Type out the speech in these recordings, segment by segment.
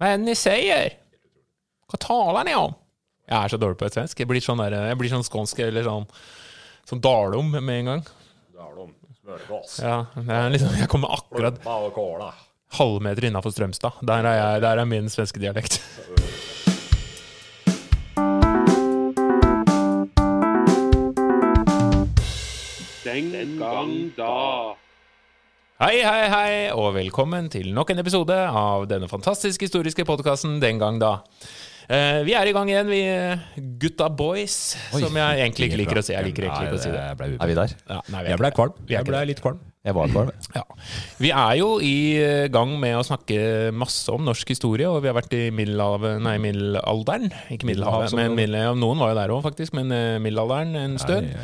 Hva er det ni sier? Hva taler ni om? Jeg er så dårlig på et svensk. Jeg blir sånn, der, jeg blir sånn skånsk eller sånn, sånn dalom med en gang. Dalom, smørgås, Ja, det er liksom, Jeg kommer akkurat halvmeter innafor Strømstad. Der er, jeg, der er min svenske dialekt. Den gang da. Hei, hei, hei, og velkommen til nok en episode av denne fantastiske historiske podkasten Den gang da. Eh, vi er i gang igjen, vi gutta boys, som jeg egentlig ikke liker å si. Jeg liker egentlig ikke å si det. Er vi der? Ja, nei, vi er Jeg ble kvalm. Vi er Jeg ble litt kvalm. Jeg var kvalm. Ja. Vi er jo i eh, gang med å snakke masse om norsk historie, og vi har vært i middelhavet, nei, middelalderen. Ikke Middelhavet, men middelhavet. noen var jo der òg, faktisk, men eh, middelalderen en stund.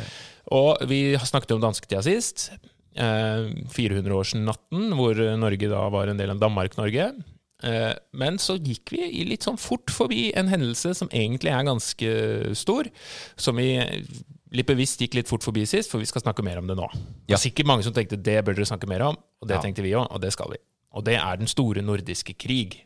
Og vi har snakket om dansketida sist. Eh, 400-årsnatten, hvor Norge da var en del av Danmark-Norge. Eh, men så gikk vi litt sånn fort forbi en hendelse som egentlig er ganske stor, som vi litt bevisst gikk litt fort forbi sist, for vi skal snakke mer om det nå. Det var er sikkert mange som tenkte det bør dere snakke mer om, og det Ja. tenkte vi òg, og det skal vi. Og det er den store nordiske krig.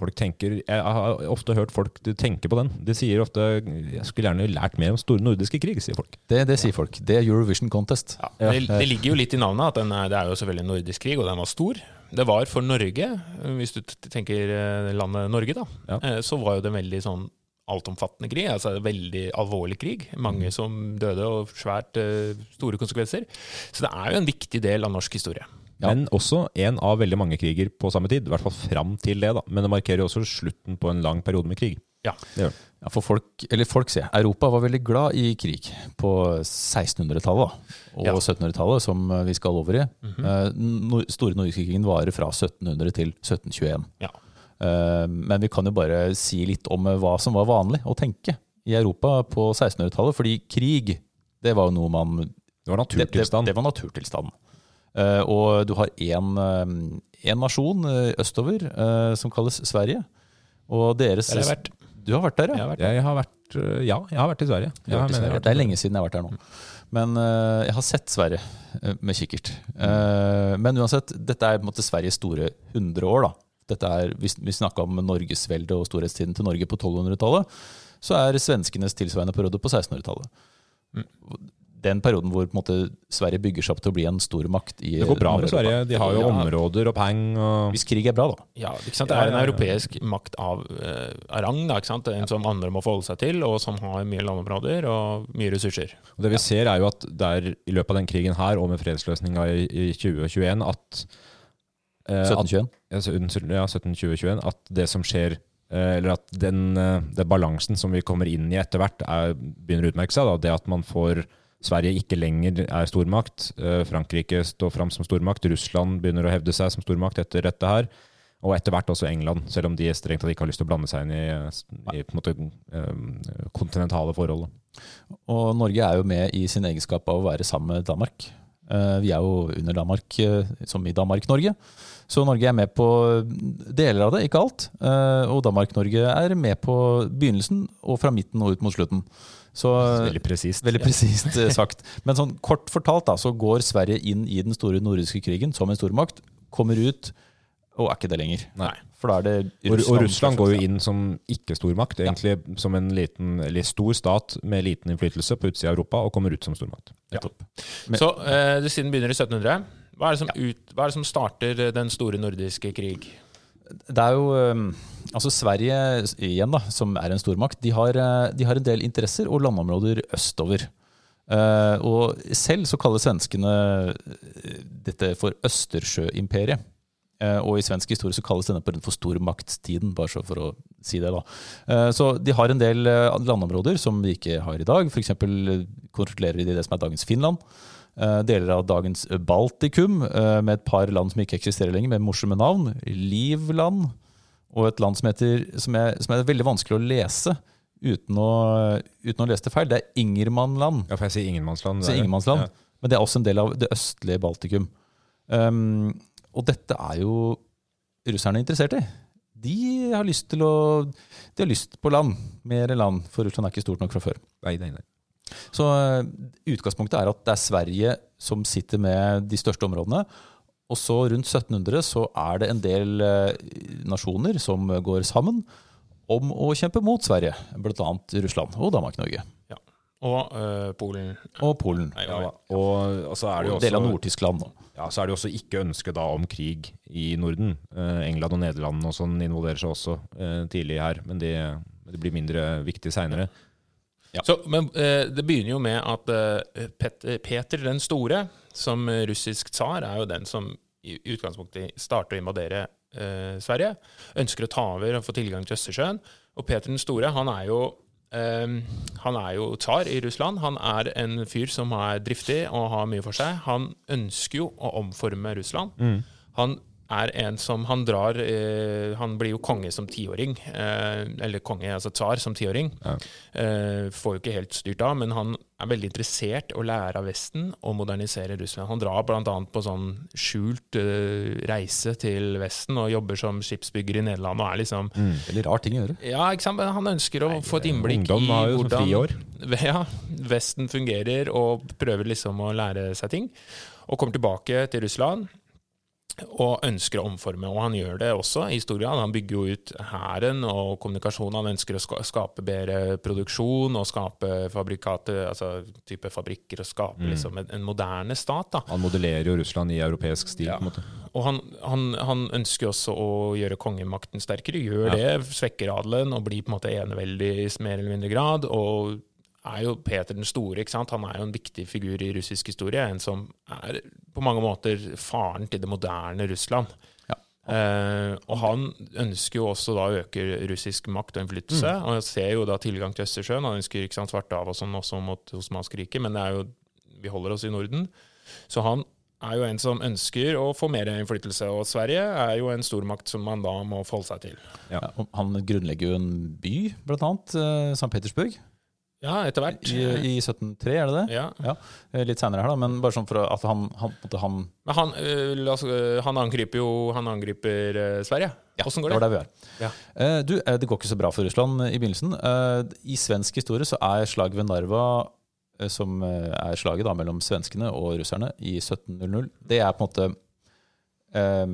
Folk tenker, Jeg har ofte hørt folk tenke på den. De sier ofte 'jeg skulle gjerne lært mer om store nordiske krig', sier folk. Det, det sier folk. Det er Eurovision Contest. Det, det ligger jo litt i navnet at den er, det er jo selvfølgelig en nordisk krig, og den var stor. Det var for Norge, hvis du tenker eh, landet Norge, da, Ja. eh, så var jo det en veldig sånn altomfattende krig. altså en Veldig alvorlig krig. Mange som døde, og svært eh, store konsekvenser. Så det er jo en viktig del av norsk historie. Ja. Men også en av veldig mange kriger på samme tid. I hvert fall fram til det. da. Men det markerer også slutten på en lang periode med krig. Ja. Ja, for folk, eller folk sier, Europa var veldig glad i krig på 1600-tallet og Ja. 1700-tallet, som vi skal over i. Eh, no, store nordiske varer fra 1700 til 1721. Ja. Eh, men vi kan jo bare si litt om eh, hva som var vanlig å tenke i Europa på 1600-tallet, fordi krig, det var jo noe man Det var det, det, det var naturtilstanden. Eh, og du har én nasjon eh, østover eh, som kalles Sverige. Og deres Der har jeg vært. Du har vært der, Jeg ja? har vært. Jeg har vært, ja, jeg har vært i Sverige. Vært i Sverige. jeg Sverige. Det er lenge siden jeg har vært der nå. Men eh, jeg har sett Sverige eh, med kikkert. Eh, men uansett, dette er på en måte Sveriges store 100 år. da. Dette er, hvis vi snakka om norgesveldet og storhetstiden til Norge på 1200-tallet, så er svenskenes tilsvarende periode på 1600-tallet. Den perioden hvor på en måte, Sverige bygger seg opp til å bli en stormakt i Det går bra med Sverige. De har jo Ja. områder og peng. Og Hvis krig er bra, da. Ja, ikke sant? Det er en europeisk makt av, uh, rang, da, ikke sant? en som andre må forholde seg til, og som har mye landområder og mye ressurser. Og det vi ser er jo at det er i løpet av den krigen her, og med fredsløsninga i, i 2021, at, uh, 1721. ja, så- unnskyld, ja, 17-2021, at det som skjer eh, eller at den, eh, den balansen som vi kommer inn i etter hvert, er, begynner å utmerke seg. Da. Det at man får Sverige ikke lenger er stormakt. eh, Frankrike står fram som stormakt. Russland begynner å hevde seg som stormakt etter dette her. Og etter hvert også England, selv om de strengt tatt ikke har lyst til å blande seg inn i, i måte, eh, kontinentale forhold. Og Norge er jo med i sin egenskap av å være sammen med Danmark. Eh, Vi er jo under Danmark, som i Danmark-Norge. Så Norge er med på deler av det, ikke alt. Og Danmark-Norge er med på begynnelsen og fra midten og ut mot slutten. Så Veldig presist. Veldig presist ja. sagt. Men sånn kort fortalt da, så går Sverige inn i den store nordiske krigen som en stormakt, kommer ut og er ikke det lenger. Nei. For da er det Og, og Russland går jo inn som ikke-stormakt, egentlig som en liten, eller stor stat med liten innflytelse på utsida av Europa, og kommer ut som stormakt. Ja. Men- Så eh, det siden begynner i 1700. Hva er, det som ut, hva er det som starter eh, den store nordiske krig? Det er jo eh, Altså Sverige igjen, da, som er en stormakt, de har, eh, de har en del interesser og landområder østover. Uh, og selv så kaller svenskene eh, dette for Østersjøimperiet. Uh, og i svensk historie så kalles denne perioden for stormaktstiden, bare så for å si det. da. Uh, så de har en del landområder som de ikke har i dag. F.eks. kontrollerer de det som er dagens Finland. Deler av dagens Baltikum, med et par land som ikke eksisterer lenger, med morsomme navn. Livland, og et land som, heter, som, er, som er veldig vanskelig å lese uten å, uten å lese det feil. Det er Ingermannland. Ja, for jeg sier ingenmannsland. Så det er- ingenmannsland. Ja. Men det er også en del av det østlige Baltikum. Um, og dette er jo russerne interessert i. De har lyst til å De har lyst på land. Mer land, for Russland er ikke stort nok fra før. Nei, nei, nei. Så uh, utgangspunktet er at det er Sverige som sitter med de største områdene. Og så rundt 1700 så er det en del eh, nasjoner som går sammen om å kjempe mot Sverige, bl.a. Russland og Danmark-Norge. Ja. Og øh, Polen. Og Polen. Nei, Ja, ja. og, og så er det jo Og del av Nord-Tyskland. Ja, så er det jo også ikke ønske da om krig i Norden. Eh, England og Nederland og sånn involverer seg også eh, tidlig her, men det, det blir mindre viktig seinere. Så, men eh, det begynner jo med at eh, Peter, Peter den store, som russisk tsar, er jo den som i utgangspunktet starter å invadere eh, Sverige. Ønsker å ta over og få tilgang til Østersjøen. Og Peter den store, han er jo Um, han er jo tsar i Russland. Han er en fyr som er driftig og har mye for seg. Han ønsker jo å omforme Russland. Han er en som Han drar eh, Han blir jo konge som tiåring. Eh, eller konge, altså tsar som tiåring. Eh, får jo ikke helt styrt av, men han er veldig interessert å lære av Vesten og modernisere Russland. Han drar bl.a. på sånn skjult eh, reise til Vesten og jobber som skipsbygger i Nederland. og er liksom Veldig rar ting å gjøre. ja, ikke sant? Han ønsker å få et innblikk i sånn hvordan ja, Vesten fungerer, og prøver liksom å lære seg ting. Og kommer tilbake til Russland og ønsker å omforme. Og han gjør det også i stor grad. Han bygger jo ut hæren og kommunikasjonen. Han ønsker å skape bedre produksjon og skape fabrikater, altså type fabrikker, og skape liksom en, en moderne stat. da. Han modellerer jo Russland i europeisk stil. Ja. på en måte. Og han, han, han ønsker også å gjøre kongemakten sterkere. Gjør det, svekker adelen og blir på en måte eneveldig i mer eller mindre grad. Og er jo Peter den store. ikke sant? Han er jo en viktig figur i russisk historie. En som er på mange måter faren til det moderne Russland. Ja. Eh, og han ønsker jo også da å øke russisk makt og innflytelse. Og jeg ser jo da tilgang til Østersjøen. Han ønsker ikke sant, Svartehavet og sånn også mot Osmansk rike, men det er jo, vi holder oss i Norden. Så han er jo en som ønsker å få mer innflytelse, og Sverige er jo en stormakt som man da må forholde seg til. Ja, han grunnlegger jo en by, blant annet. eh, St. Petersburg. Ja, etter hvert. I, I 1703, er det det? Ja. Ja, eh, Litt seinere her, da. Men bare sånn for at han, han, han Men han, la oss- øh, han angriper jo han angriper Sverige. Åssen går Det det? var der vi var. Ja. Eh, du, eh, det går ikke så bra for Russland eh, i begynnelsen. Eh, I svensk historie så er slaget ved Narva, eh, som eh, er slaget da mellom svenskene og russerne i 1700, det er på en måte eh,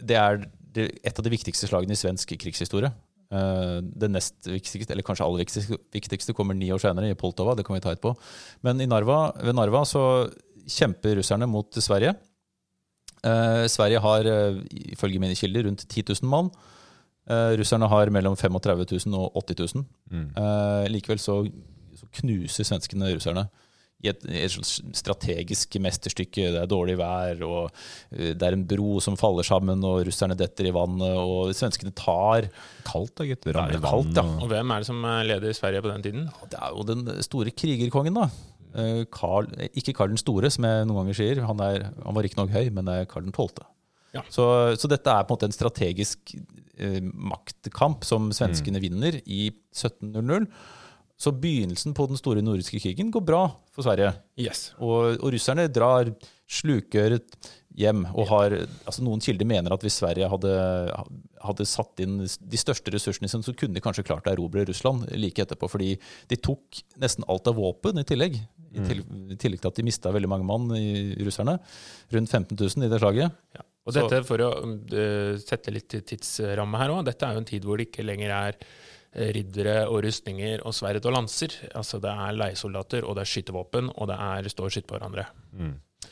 Det er et av de viktigste slagene i svensk krigshistorie. Eh, det nest viktigste, eller kanskje aller viktigste, kommer ni år senere, i Poltava. Det kan vi ta etterpå. Men i Narva, ved Narva så kjemper russerne mot Sverige. Eh, Sverige har eh, ifølge mine kilder rundt 10 000 mann. Russerne har mellom 35 000 og 80 000. Mm. Likevel så, så knuser svenskene russerne i et, et slags strategisk mesterstykke. Det er dårlig vær, og eh, det er en bro som faller sammen, og russerne detter i vannet, og svenskene tar Kaldt da, gutter. det er kaldt, ja. og- hvem er det som er leder Sverige på den tiden? Det er jo den store krigerkongen, da. Eh, Karl, ikke Karl den store, som jeg noen ganger sier. Han, er, han var riktignok høy, men det er Karl den tolvte. Ja. Så, så dette er på en måte en strategisk eh, maktkamp som svenskene vinner i 1700. Så begynnelsen på den store nordiske krigen går bra for Sverige. Yes. Og, og russerne drar slukøret hjem. Og har, altså Noen kilder mener at hvis Sverige hadde, hadde satt inn de største ressursene sine, så kunne de kanskje klart å erobre Russland like etterpå. Fordi de tok nesten alt av våpen i tillegg. I, til, I tillegg til at de mista veldig mange mann, i russerne. Rundt 15 000 i det slaget. Ja. Og dette, for å øh, sette litt tidsramme her òg, dette er jo en tid hvor det ikke lenger er riddere og rustninger og sverd og lanser. Altså Det er leiesoldater, og det er skytevåpen, og det er stå og skyte på hverandre.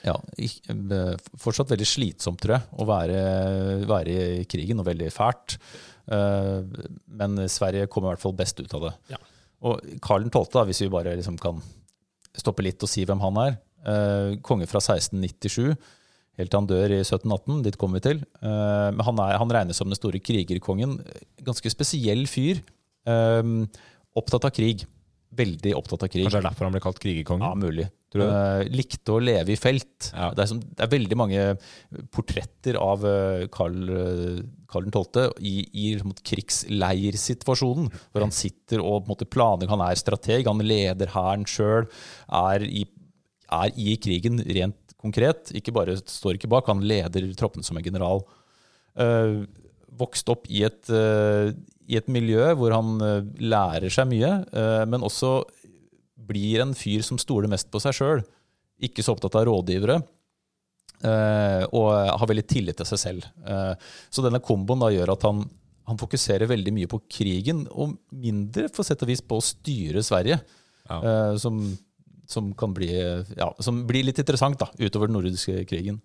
Ja, eh, Fortsatt veldig slitsomt, tror jeg, å være, være i krigen, og veldig fælt. Eh, Men Sverige kommer i hvert fall best ut av det. Ja. Og Karl 12., da, hvis vi bare liksom kan stoppe litt og si hvem han er. eh, Konge fra 1697, helt til han dør i 1718. Dit kommer vi til. Eh, Men han, er, han regnes som den store krigerkongen. Ganske spesiell fyr. Eh, Opptatt av krig. Veldig opptatt av krig. Kanskje det er derfor han ble kalt krigerkongen? Ja, mulig. Tror du det? Eh, likte å leve i felt. Ja. Det, er som, det er veldig mange portretter av eh, Karl, eh, Karl 12. i, i liksom, krigsleirsituasjonen, hvor han sitter og på måte. Han er strateg, han leder hæren sjøl, er, er i krigen rent konkret. Ikke bare står ikke bak, han leder troppene som en general. Uh, vokst opp i et, eh, i et miljø hvor han eh, lærer seg mye, eh, men også blir en fyr som stoler mest på seg sjøl. Ikke så opptatt av rådgivere. eh, og har veldig tillit til seg selv. Så denne komboen da gjør at han, han fokuserer veldig mye på krigen, og mindre for sett og vis på å styre Sverige. Ja. som, som kan bli ja, som blir litt interessant da, utover den nordiske krigen.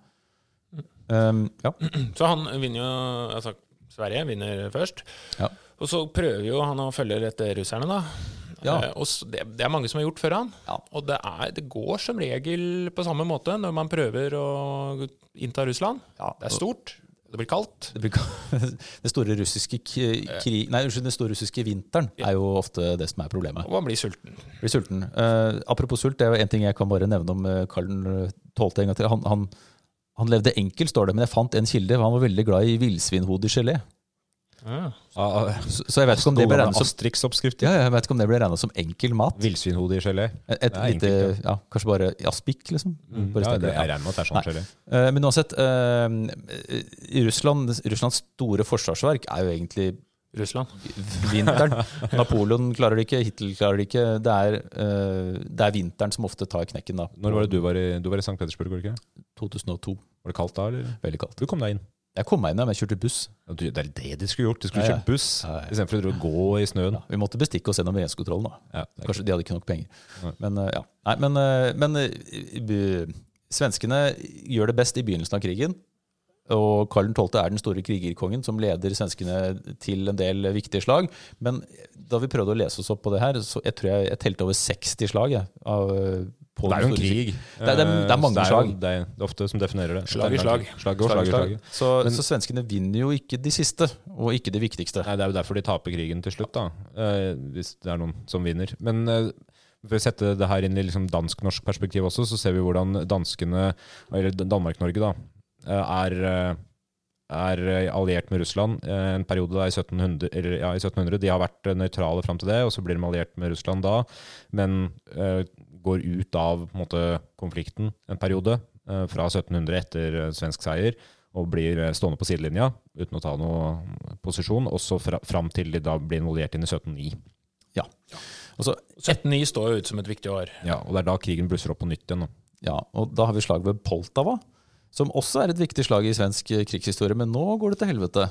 Um, ja. Så han vinner jo Altså, Sverige vinner først. Ja. Og så prøver jo han å følge etter russerne, da. Ja. Eh, og det, det er mange som har gjort før han. Ja. Og det, er, det går som regel på samme måte når man prøver å innta Russland. Ja. Det er stort, det blir kaldt. Det, blir, kaldt. det store russiske k- krig, nei, unnskyld, den store russiske vinteren er jo ofte det som er problemet. Og man blir sulten. Blir sulten. Uh, apropos sult, det er jo en ting jeg kan bare nevne om uh, Karl 12. en gang til. Han, han, han levde enkelt, står det, men jeg fant en kilde. Han var veldig glad i villsvinhodegelé. Ja. Ah, Så, så jeg vet ikke om det ble regnet som ja, jeg vet ikke om det ble som enkel mat. Villsvinhode i gelé. Et, et lite, enkelt, ja, Kanskje bare aspik, liksom. Bare Mm. Ja, det, jeg regner med at det er sånn gelé. Uh, Men uansett, uh, Russland, Russlands store forsvarsverk er jo egentlig Russland. vinteren. Napoleon klarer det ikke, Hitler klarer det ikke. Det er, uh, det er vinteren som ofte tar knekken, da. Når var det du var i, du var i St. Petersburg? var det ikke? 2002. Var det kaldt da, eller? Veldig kaldt. Du kom deg inn. Jeg kom meg inn, men jeg kjørte buss. Ja, du, det er det de skulle gjort. De skulle Ja, kjørt buss Ja, ja. istedenfor å gå i snøen. Vi måtte bestikke oss gjennom grensekontrollen. da. Ja, Kanskje de hadde ikke nok penger. Men eh, ja. Nei, men, eh, men eh, svenskene gjør det best i begynnelsen av krigen. Og Karl 12. er den store krigerkongen som leder svenskene til en del viktige slag. Men da vi prøvde å lese oss opp på det her, så jeg tror jeg, jeg telte over 60 slag. Jeg, av, eh, Det er jo en krig. Det er- det er- det er mange slag. jo- Det er, det er ofte som definerer det. Slag i slag. Slag og slag i slag. Så, Men- så svenskene vinner jo ikke de siste, og ikke de viktigste. Nei, Det er jo derfor de taper krigen til slutt, da. Eh, hvis det er noen som vinner. Men eh, for å sette det her inn i liksom dansk-norsk perspektiv også, så ser vi hvordan danskene, eller Danmark-Norge, da, eh, er, eh, er eh, alliert med Russland eh, en periode da i 1700, eller, ja, i 1700. De har vært eh, nøytrale fram til det, og så blir de alliert med Russland da. Men eh, går ut av på en måte, konflikten en periode, eh, fra 1700 etter eh, svensk seier, og blir eh, stående på sidelinja uten å ta noe posisjon, og så fra, fram til de da blir involvert inn i 1709. Ja. Altså, 1709 står jo ut som et viktig år. Ja, og det er da krigen blusser opp på nytt igjen. Ja, og da har vi slag ved Poltava, som også er et viktig slag i svensk eh, krigshistorie. Men nå går det til helvete.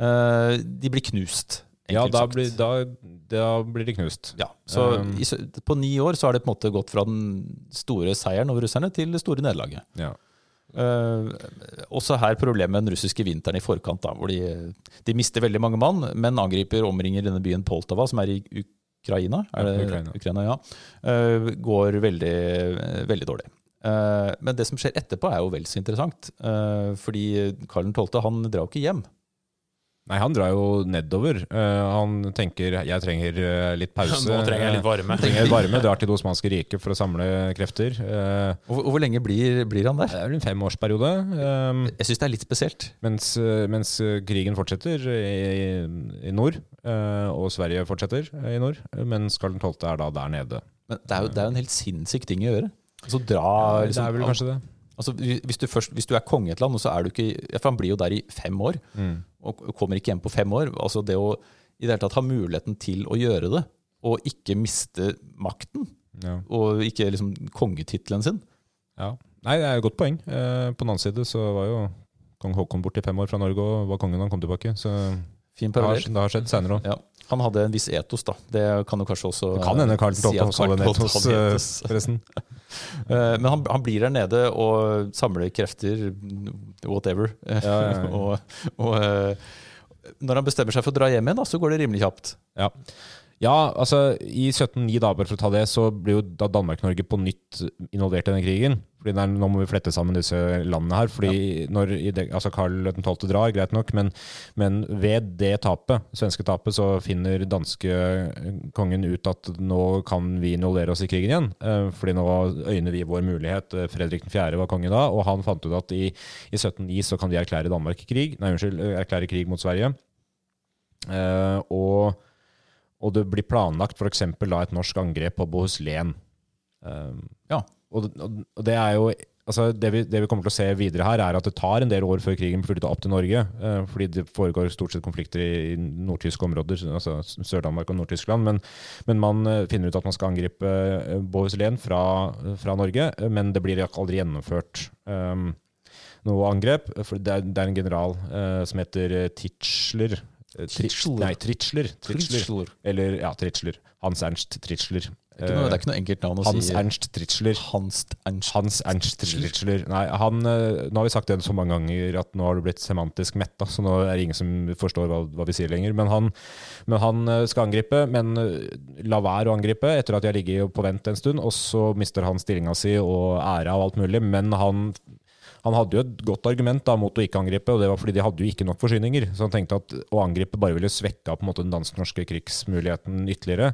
Eh, de blir knust. Ja, da blir, da, da blir de knust. Ja, så Um, i, På ni år så har det på en måte gått fra den store seieren over russerne til det store nederlaget. Ja. Uh, også her problemet med den russiske vinteren i forkant, da, hvor de, de mister veldig mange mann, men angriper omringer denne byen Poltava, som er i Ukraina. Er det, Ja, Ukraina. ja. uh, går veldig, veldig dårlig. Eh, men det som skjer etterpå, er jo vel så interessant. eh, fordi Karl 12. han drar jo ikke hjem. Nei, han drar jo nedover. Eh, han tenker 'jeg trenger litt pause'. Nå trenger jeg litt varme. Trenger varme, Drar til Det osmanske riket for å samle krefter. Eh, Og, hvor lenge blir, blir han det er vel en femårsperiode. Jeg syns det er litt spesielt. mens, mens krigen fortsetter i, i nord, eh, og Sverige fortsetter i nord. Mens Karl 12. er da der nede. Men det er jo, det er jo en helt sinnssyk ting å gjøre. Altså dra det liksom, er vel kanskje det. Altså, hvis, du først, hvis du er konge i et land, så er du ikke ja, For han blir jo der i fem år, Mm. og kommer ikke hjem på fem år. Altså det å i det hele tatt ha muligheten til å gjøre det, og ikke miste makten, Ja. og ikke liksom kongetittelen sin. Ja. Nei, det er et godt poeng. Eh, på den annen side så var jo kong Haakon borte i fem år fra Norge og var kongen da han kom tilbake. Så Fin parallell. det har skjedd senere òg. Ja. Han hadde en viss etos, da. Det kan jo kanskje også Det kan hende Karl si 12. at også hadde en etos, eh, etos. forresten. Eh, Men han, han blir der nede og samler krefter, whatever. Ja, ja, ja. og, og eh, når han bestemmer seg for å dra hjem igjen, da, så går det rimelig kjapt. Ja. Ja, altså i 1709, da, bare for å ta det, så blir jo da Danmark-Norge på nytt involvert i den krigen. Fordi det er, Nå må vi flette sammen disse landene her. fordi når i det, altså Karl 12. drar, greit nok, men, men ved det tapet, svenske tapet, så finner danske kongen ut at nå kan vi involvere oss i krigen igjen. eh, fordi nå øyner vi vår mulighet. Eh, Fredrik 4. var konge da, og han fant ut at i, i 1709 så kan de erklære Danmark krig, nei unnskyld, erklære krig mot Sverige. Eh, og, og det blir planlagt f.eks. et norsk angrep på Bohuslän. Um, Ja. og, og, det er jo altså det, vi, det vi kommer til å se videre her, er at det tar en del år før krigen flytter opp til Norge. eh, fordi det foregår stort sett konflikter i, i nordtyske områder, altså Sør-Danmark og Nord-Tyskland. Men, men man eh, finner ut at man skal angripe uh, Bohuslän fra, fra Norge, eh, men det blir aldri gjennomført. Um, noe angrep. For det er, det er en general eh, som heter eh, Eh, Tri- Tritschler. Nei, Tritschler. Tritschler. Tritschler. Eller ja, Tritschler. Hans Ernst Tritschler. Det er noe, det er ikke noe enkelt navn å Hans si. Ernst Tritschler. Hans Ernst. Hans Ernst Tritschler. Nei, han, eh, nå har vi sagt det så mange ganger at nå har du blitt semantisk metta, så nå er det ingen som forstår hva, hva vi sier lenger. Men han, men han eh, skal angripe, men eh, la være å angripe etter at de har ligget på vent en stund. Og så mister han stillinga si og æra og alt mulig, men han han hadde jo et godt argument da, mot å ikke angripe, og det var fordi de hadde jo ikke nok forsyninger. Så han tenkte at å angripe bare ville svekka på en måte den dansk-norske krigsmuligheten ytterligere.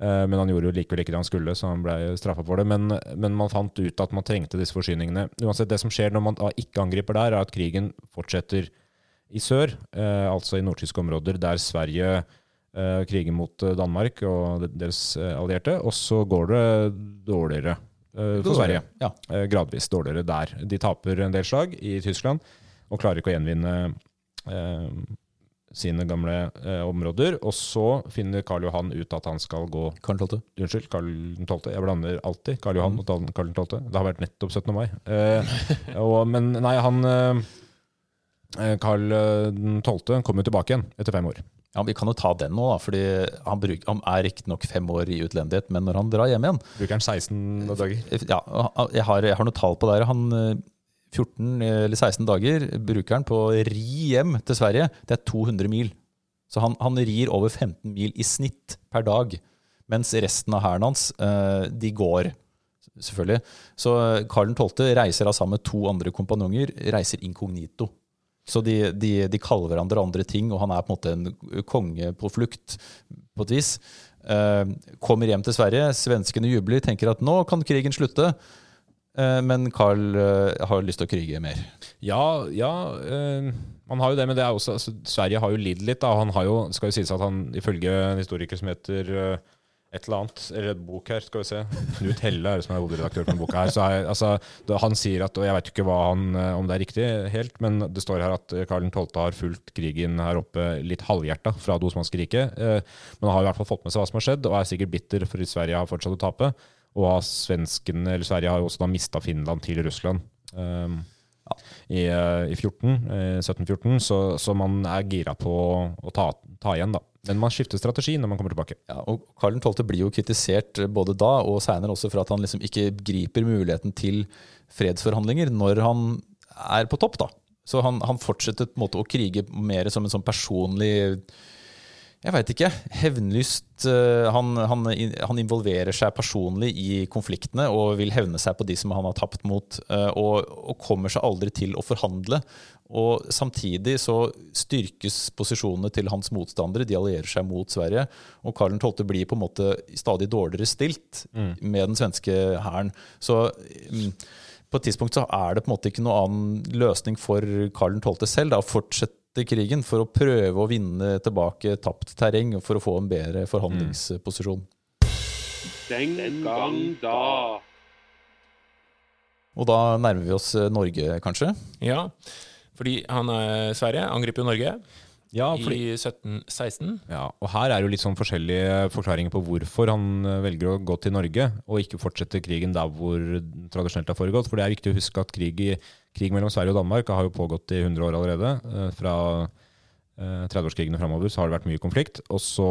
Eh, Men han gjorde jo likevel ikke det han skulle, så han ble straffa for det. Men, men man fant ut at man trengte disse forsyningene. Uansett, det som skjer når man ikke angriper der, er at krigen fortsetter i sør, eh, altså i nordtyske områder, der Sverige eh, kriger mot eh, Danmark og deres eh, allierte. Og så går det dårligere for Sverige. Ja. Eh, gradvis dårligere der. De taper en del slag i Tyskland og klarer ikke å gjenvinne eh, sine gamle eh, områder. Og så finner Karl Johan ut at han skal gå Karl 12. Unnskyld, Karl 12. Jeg blander alltid Karl Johan og Karl 12. Det har vært nettopp 17. mai. Eh, og, men nei, han eh, Karl eh, 12. kommer jo tilbake igjen etter fem år. Ja, Vi kan jo ta den nå, da, fordi han, bruk, han er riktignok fem år i utlendighet, men når han drar hjem igjen Bruker han 16 dager? ja, jeg, har, jeg har noe tall på det. Han eh, 14 eller 16 dager bruker han på å ri hjem til Sverige. Det er 200 mil. Så han, han rir over 15 mil i snitt per dag. Mens resten av hæren hans, eh, de går, selvfølgelig. Så eh, Karl 12. reiser da sammen med to andre kompanjonger, reiser inkognito. Så de, de, de kaller hverandre andre ting, og han er på en måte en konge på flukt, på et vis. Eh, kommer hjem til Sverige, svenskene jubler, tenker at nå kan krigen slutte. Eh, men Carl eh, har lyst til å krige mer. Ja, ja man har jo det, men det er også, altså, Sverige har jo lidd litt. Da. Han har jo, skal jo sies at han ifølge en historiker som heter eh, et eller annet, eller et bok her, skal vi se. Knut Helle er det som er hovedredaktør på denne boka. her, så er, altså, Han sier at, og jeg vet ikke han, eh, om det er riktig helt, men det står her at Karl 12. har fulgt krigen her oppe litt halvhjerta fra det osmanske riket. Eh, men han har i hvert fall fått med seg hva som har skjedd, og er sikkert bitter fordi Sverige har fortsatt å tape. Og har svenskene, eller Sverige har også da mista Finland til Russland. Um, i, eh, i 14, eh, 1714, så, så man er gira på å ta, ta igjen, da. Men man skifter strategi når man kommer tilbake. Ja, og Karl 12. blir jo kritisert både da og seinere også for at han liksom ikke griper muligheten til fredsforhandlinger når han er på topp. da. Så han, han fortsetter på en måte å krige mer som en sånn personlig jeg veit ikke. Hevnlyst. eh, Han, han, han involverer seg personlig i konfliktene og vil hevne seg på de som han har tapt mot, eh, og, og kommer seg aldri til å forhandle. Og Samtidig så styrkes posisjonene til hans motstandere. De allierer seg mot Sverige. Og Karl 12. blir på en måte stadig dårligere stilt med den svenske hæren. Så mm, på et tidspunkt så er det på en måte ikke noen annen løsning for Karl 12. selv da, å fortsette krigen for å prøve å vinne tilbake tapt terreng og for å få en bedre forhandlingsposisjon. Den gang da. Og da nærmer vi oss eh, Norge, kanskje. Ja, fordi han er Sverige angriper jo Norge Ja, i 1716. ja, og her er jo litt sånn forskjellige forklaringer på hvorfor han eh, velger å gå til Norge, og ikke fortsette krigen der hvor den tradisjonelt har foregått. For det er viktig å huske at krig, i, krig mellom Sverige og Danmark har jo pågått i 100 år allerede. Eh, Fra eh, 30-årskrigen og framover så har det vært mye konflikt. Og så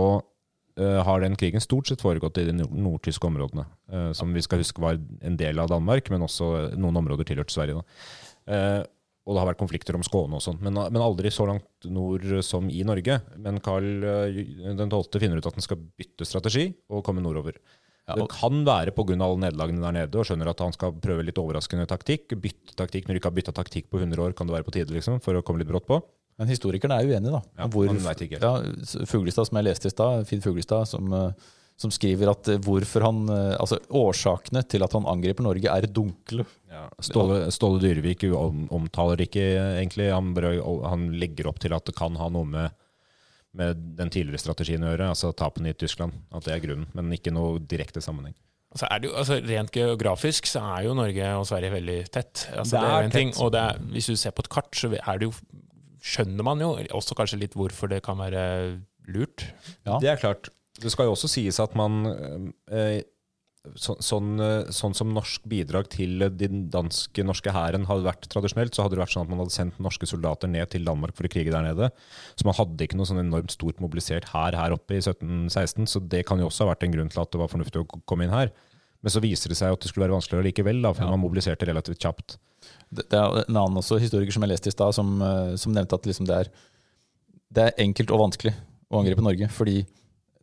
eh, har den krigen stort sett foregått i de nordtyske områdene, eh, som vi skal huske var en del av Danmark, men også noen områder tilhørte Sverige. Da. Og det har vært konflikter om Skåne og sånn, men, men aldri så langt nord som i Norge. Men Karl eh, den 12. finner ut at han skal bytte strategi og komme nordover. Ja, Det kan være pga. alle nederlagene der nede, og skjønner at han skal prøve litt overraskende taktikk. Bytte taktikk når du ikke har bytta taktikk på 100 år, kan det være på tide, liksom, for å komme litt brått på. Men historikerne er uenige, da. Ja, hvor. Ja, Fuglestad, som jeg leste i stad, Finn Fuglestad, som, eh, som skriver at eh, hvorfor han eh, Altså årsakene til at han angriper Norge, er dunkle. Ståle, Ståle Dyrevik omtaler ikke egentlig. Han, han legger opp til at det kan ha noe med, med den tidligere strategien å gjøre, altså tapene i Tyskland. At det er grunnen, men ikke noe direkte sammenheng. Altså er det jo, altså rent geografisk så er jo Norge og Sverige veldig tett. Altså Det det, er er jo ting, tett. og det er, Hvis du ser på et kart, så er det jo, skjønner man jo også kanskje litt hvorfor det kan være lurt. Ja. Det er klart. Det skal jo også sies at man eh, så, sånn, eh, sånn som norsk bidrag til den danske norske hæren hadde vært tradisjonelt, så hadde det vært sånn at man hadde sendt norske soldater ned til Danmark for å krige der nede. Så man hadde ikke noe sånn enormt stort mobilisert hær her oppe i 1716, så det kan jo også ha vært en grunn til at det var fornuftig å komme inn her. Men så viser det seg at det skulle være vanskeligere likevel, da, for Ja. man mobiliserte relativt kjapt. Det, det er en annen også, historiker som jeg leste i stad, som, eh, som nevnte at liksom det, er, det er enkelt og vanskelig å angripe Norge. Fordi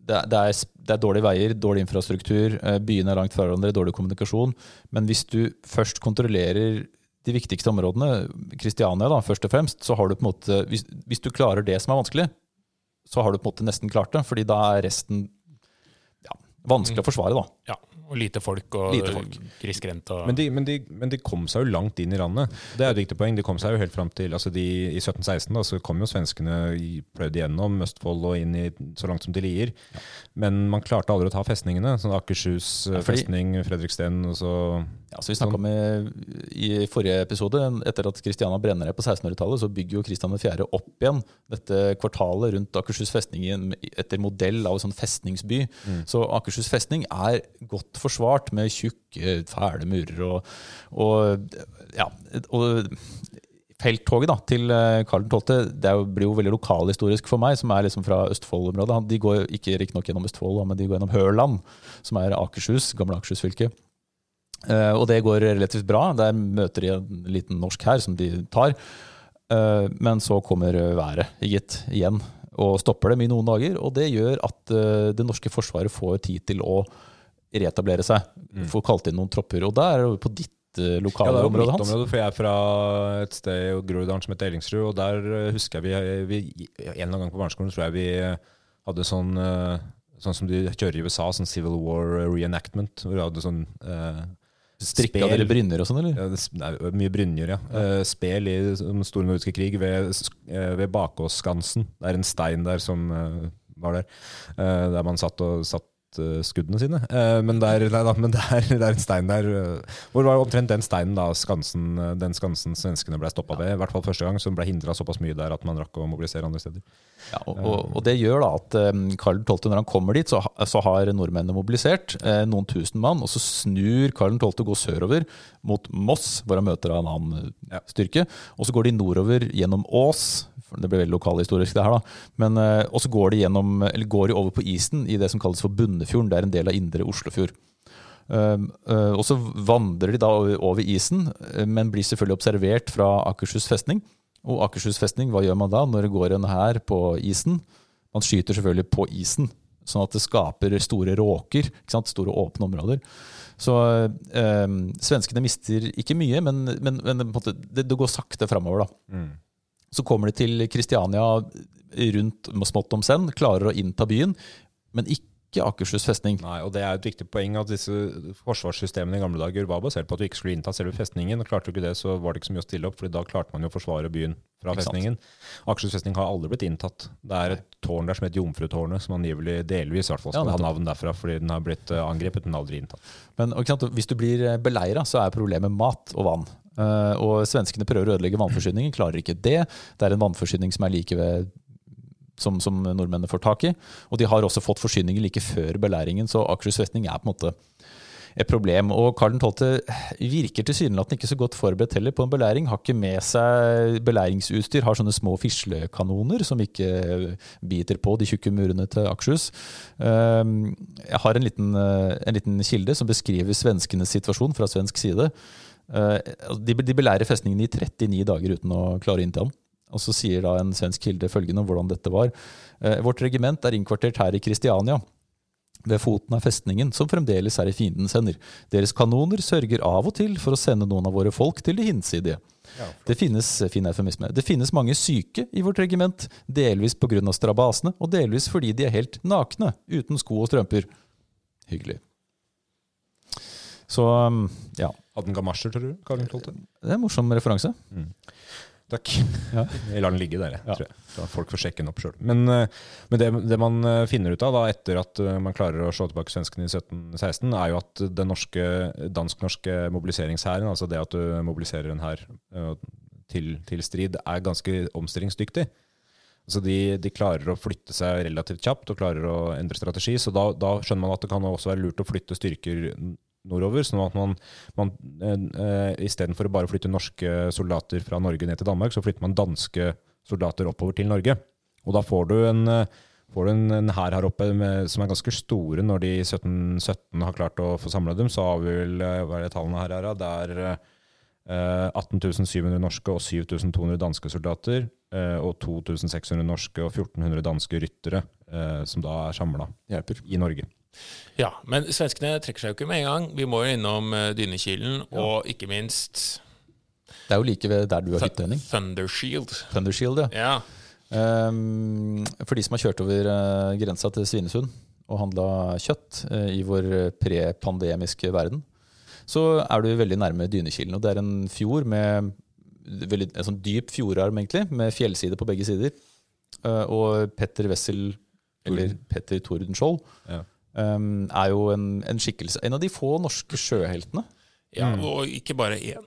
det, det, er, det er dårlige veier, dårlig infrastruktur, eh, byene er langt fra hverandre, dårlig kommunikasjon. Men hvis du først kontrollerer de viktigste områdene, Kristiania da, først og fremst, så har du på en måte hvis, hvis du klarer det som er vanskelig, så har du på en måte nesten klart det. fordi da er resten ja, vanskelig å forsvare. da. Ja, og lite folk og Lite folk. grisgrendt. Og, Men de, men, de, men de kom seg jo langt inn i landet. Det er et viktig poeng. De kom seg jo helt fram til altså de, I 1716 da, så kom jo svenskene pløyd igjennom Østfold og inn i, så langt som til Lier. Men man klarte aldri å ta festningene. Sånn Akershus Ja, fordi- festning, Fredriksten og så Ja, så vi snakket om i, I forrige episode, etter at Christiana brenner ned på 1600-tallet, så bygger jo Kristian 4. opp igjen dette kvartalet rundt Akershus festning etter modell av en sånn festningsby. Så Akershus festning er godt forsvart med tjukke, fæle murer og, og, ja, og Felttoget da, til eh, Karl 12. Det blir jo veldig lokalhistorisk for meg, som er liksom fra Østfold-området. De går ikke riktignok gjennom Østfold, men de går gjennom Hørland, som er Akershus, gamle Akershus fylke. Eh, og det går relativt bra. Der møter de en liten norsk her som de tar. Uh, men så kommer været gitt igjen og stopper dem i noen dager. Og det gjør at uh, det norske forsvaret får tid til å reetablere seg. Får kalt inn noen tropper. Og der er det på ditt eh, Ja, lokale det er jo område, mitt Hans. område, for jeg er fra et sted i Groruddalen som heter Ellingsrud, og der husker jeg vi, vi En eller annen gang på barneskolen tror jeg vi hadde sånn Sånn som de kjører i USA, sånn Civil War reenactment. Hvor vi hadde sånn Strikka dere brynjer og sånn, eller? Ja, det nei, mye brynjer, ja. Uh, spel i den store nordiske krig ved, eh, ved Bakåsskansen. Det er en stein der som uh, var der, Uh, der man satt og satt eh, skuddene sine. Eh, men der, nei, da, men det, er, det er en stein der eh, Hvor var det omtrent den steinen da skansen, eh, den skansen svenskene ble stoppa ved, i hvert fall første gang, som ble hindra såpass mye der at man rakk å mobilisere andre steder. Ja, og, og, og det gjør da at um, Karl 12., når han kommer dit, så, så har nordmennene mobilisert eh, noen tusen mann, og så snur Karl 12. og går sørover mot Moss, hvor han møter en annen eh, styrke. Og så går de nordover gjennom Ås, det blir veldig lokalhistorisk det her da, men, eh, og så går de, gjennom, eller går de over på isen i det som kalles for Bunnefjorden, det er en del av indre Oslofjord. Um, uh, og så vandrer de da over isen, uh, men blir selvfølgelig observert fra Akershus festning. Og Akershus festning, hva gjør man da når det går en hær på isen? Man skyter selvfølgelig på isen, sånn at det skaper store råker, ikke sant? store åpne områder. Så eh, svenskene mister ikke mye, men, men, men måte, det, det går sakte framover. da. Så kommer de til Kristiania rundt smått om senn, klarer å innta byen, men ikke Akershus festning. Nei, og Det er et viktig poeng at disse forsvarssystemene i gamle dager var basert på at du ikke skulle innta selve festningen. og Klarte du ikke det, så var det ikke så mye å stille opp, for da klarte man jo å forsvare byen fra Ikke festningen. Akershus festning har aldri blitt inntatt. Det er et tårn der som heter Jomfrutårnet, som angivelig delvis i hvert fall Ja, ha navn derfra, fordi den har blitt eh, angrepet, men aldri inntatt. Men ikke hvis du blir beleira, så er problemet mat og vann. Uh, og svenskene prøver å ødelegge vannforsyningen, klarer ikke det. Det er en vannforsyning som er like ved som, som nordmennene får tak i. Og de har også fått forsyninger like før belæringen, så Akershus festning er på en måte et problem. Og Karl 12. virker tilsynelatende ikke så godt forberedt heller på en belæring. Har ikke med seg belæringsutstyr, har sånne små fislekanoner som ikke biter på de tjukke murene til Akershus. Um, Jeg har en liten, eh, en liten kilde som beskriver svenskenes situasjon fra svensk side. Eh, De, de belærer festningen i 39 dager uten å klare å innta den. Og så sier da en svensk kilde følgende om hvordan dette var. Eh, Vårt regiment er innkvartert her i Kristiania, ved foten av festningen, som fremdeles er i fiendens hender. Deres kanoner sørger av og til for å sende noen av våre folk til det hinsidige. Det finnes, fin det finnes mange syke i vårt regiment, delvis pga. strabasene, og delvis fordi de er helt nakne, uten sko og strømper. Hyggelig. Så um, ja, Hadde han gamasjer, tror du? Karl 12.? det er en morsom referanse. Takk. Ja. Jeg lar den ligge der, jeg, tror jeg. Så folk får sjekke den opp sjøl. Men, eh, men det, det man eh, finner ut av da, etter at eh, man klarer å slå tilbake svenskene i 1716, er jo at den norske, dansk-norske mobiliseringshæren, altså det at du mobiliserer en hær til, til strid, er ganske omstillingsdyktig. Så de, de klarer å flytte seg relativt kjapt og klarer å endre strategi. Så da, da skjønner man at det kan også være lurt å flytte styrker nordover. Sånn at man, man eh, istedenfor å bare flytte norske soldater fra Norge ned til Danmark, så flytter man danske soldater oppover til Norge. Og da får du en eh, får du en, en hær her oppe med, som er ganske store når de i 1717 har klart å få samla dem. Så har vi vel eh, hva er det tallene her er? Det er eh, 18.700 norske og 7200 danske soldater. Eh, og 2600 norske og 1400 danske ryttere eh, som da er samla i Norge. Ja, men svenskene trekker seg jo ikke med en gang. Vi må jo innom uh, Dynekilen, og ikke minst Det er jo like ved der du har hytte, Henning. Thundershield. Thundershield, ja. Ja. Um, for de som har kjørt over uh, grensa til Svinesund og handla kjøtt uh, i vår prepandemiske verden, så er du veldig nærme Dynekilen. Og det er en fjord med veldig, en sånn dyp fjordarm, egentlig, med fjellside på begge sider. Uh, og Petter Wessel, eller Petter Tordenskjold, Ja. Um, er jo en, en skikkelse. En av de få norske sjøheltene. ja, og ikke bare én.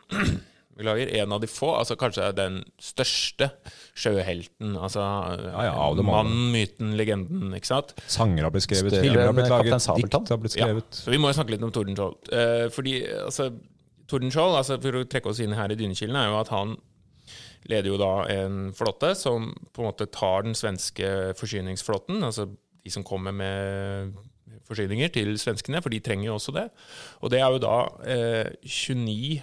Beklager, en av de få, altså kanskje den største sjøhelten. Altså ja, ja, mannen, myten, legenden, ikke sant? Sanger har blitt skrevet, filmer har blitt laget, dikt har blitt Ja, skrevet. så vi må jo snakke litt om Tordenskjold. Eh, fordi altså, Tordenskjold, altså, for å trekke oss inn her i Dynekilen, er jo at han leder jo da en flåte som på en måte tar den svenske forsyningsflåten, altså de som kommer med forsyninger til svenskene, for de trenger jo også det. Og det er jo da eh, 29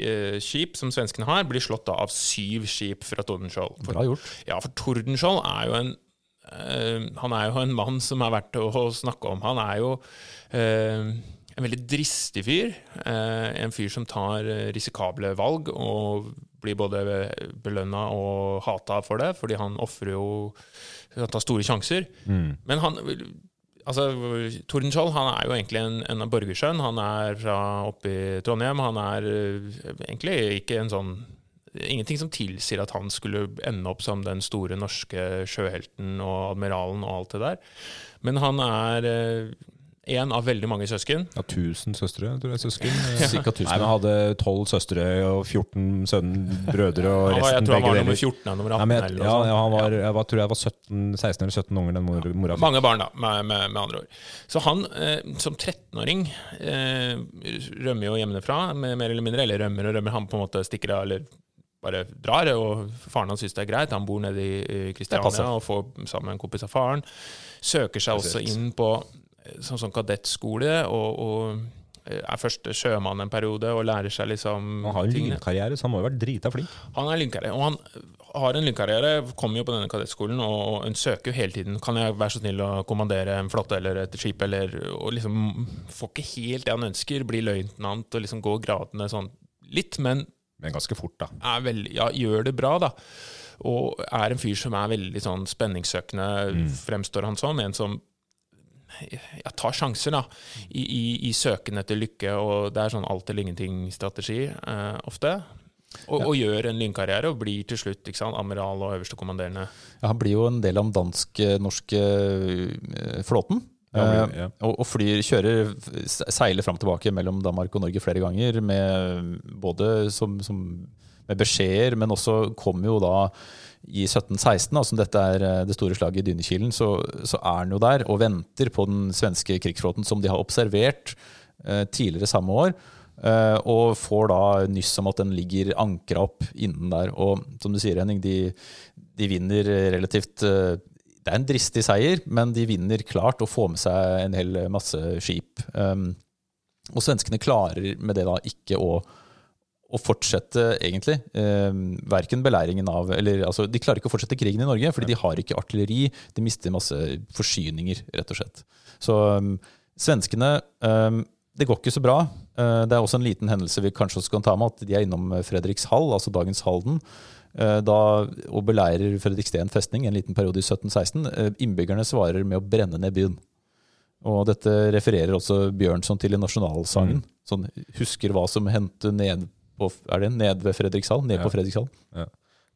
eh, skip som svenskene har, blir slått da av syv skip fra Tordenskjold. For- Bra gjort. ja, for Tordenskjold er jo en eh, Han er jo en mann som er verdt å, å snakke om. Han er jo eh, en veldig dristig fyr. eh, en fyr som tar eh, risikable valg og blir både belønna og hata for det, fordi han ofrer jo Han tar store sjanser. Men han Altså, Tordenskjold han er jo egentlig en, en borgersønn. Han er fra oppe i Trondheim. Han er eh, egentlig ikke en sånn Ingenting som tilsier at han skulle ende opp som den store norske sjøhelten og admiralen og alt det der. Men han er en av veldig mange søsken. Ja, 1000 søstre, tror jeg. Søsken. Cirka 1000. Nei, men hadde 12 søstre og 14 sønner, brødre og Han ja, jeg tror han var nummer 14 eller nummer Nei, 18. men jeg, eller ja, ja, han var, jeg var, tror jeg var 17, 16 eller 17 unger den mor, mora fikk. Mange barn, da, med, med, med andre ord. Så han eh, som 13-åring eh, rømmer jo hjemmefra, mer eller mindre. Eller rømmer og rømmer. Han på en måte stikker av, eller bare drar. Og faren hans syns det er greit. Han bor nede i Kristiania og får sammen med en kompis av faren. Søker seg også inn på sånn, sånn kadettskole, og, og eh, er først sjømann en periode og lærer seg liksom Han har en lynkarriere, så han må jo være drita flink. Han er lynkarriere, og han har en lynkarriere. Kommer jo på denne kadettskolen og, og søker jo hele tiden. Kan jeg være så snill å kommandere en flåtte eller et skip, eller Og liksom får ikke helt det han ønsker. Blir løytnant og liksom går gradene sånn litt, men Men ganske fort, da. er veldig, ja, gjør det bra, da. Og er en fyr som er veldig sånn spenningssøkende, fremstår han som. En som ja, tar sjanser, da, i, i, i søken etter lykke. Og det er sånn alt eller ingenting-strategi eh, ofte. Og, og gjør en lynkarriere og blir til slutt ikke sant, amiral og øverste kommanderende. Ja, han blir jo en del av den dansk-norske eh, flåten. Ja, blir- Eh, ja. og, og flyr, kjører, seiler fram og tilbake mellom Danmark og Norge flere ganger, med, både som, som, med beskjeder, men også kommer jo da i 1716, da, som dette er eh, det store slaget i Dynekilen, så, så er han jo der og venter på den svenske krigsflåten som de har observert eh, tidligere samme år. eh, og får da nyss om at den ligger ankra opp innen der. Og som du sier, Henning, de, de vinner relativt eh, Det er en dristig seier, men de vinner klart og får med seg en hel masse skip. Um, og svenskene klarer med det da ikke å, å fortsette, egentlig. Eh, verken beleiringen av eller, altså, De klarer ikke å fortsette krigen i Norge, fordi de har ikke artilleri. De mister masse forsyninger, rett og slett. Så um, svenskene um, Det går ikke så bra. Uh, det er også en liten hendelse vi kanskje også kan ta med, at de er innom Fredrikshall, altså dagens Halden. uh, Da, og beleirer Fredriksten festning en liten periode i 1716. Uh, Innbyggerne svarer med å brenne ned byen. Og dette refererer også Bjørnson til i nasjonalsangen. Sånn, husker hva som hendte ned på, er det ned ved Fredrikshall? Ned Ja. på Fredrikshall?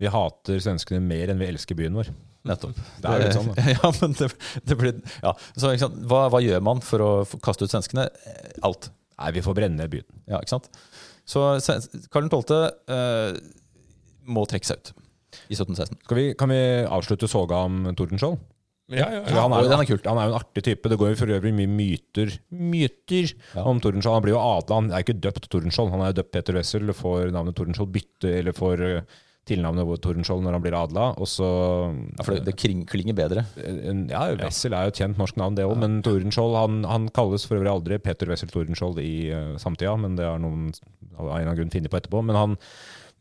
Vi hater svenskene mer enn vi elsker byen vår. Nettopp. Det er litt sånn, da. ja, men det, det blir, ja. Så? Hva, hva gjør man for å kaste ut svenskene? Eh, Alt. Nei, vi får brenne byen. Ja, ikke sant? Så Karl 12. Eh, må trekke seg ut. i 1716. Skal vi, kan vi avslutte soga om Tordenskjold? Ja, ja, ja. han, er den er kult. han er jo en artig type. Det går jo for øvrig mye myter Myter Ja. om Tordenskjold. Han blir jo adla. Han er ikke døpt Tordenskjold. Han er jo døpt Peter Wessel får navnet Tordenskjold bytte, eller får eh, tilnavnet Tordenskjold når han blir adla. Og så Ja, for det, det kling, klinger bedre. Ja, Wessel er jo et kjent norsk navn, det òg, men Tordenskjold han, han kalles for øvrig aldri Peter Wessel Tordenskjold i uh, samtida, men det har noen av en eller annen grunn funnet på etterpå. Men han,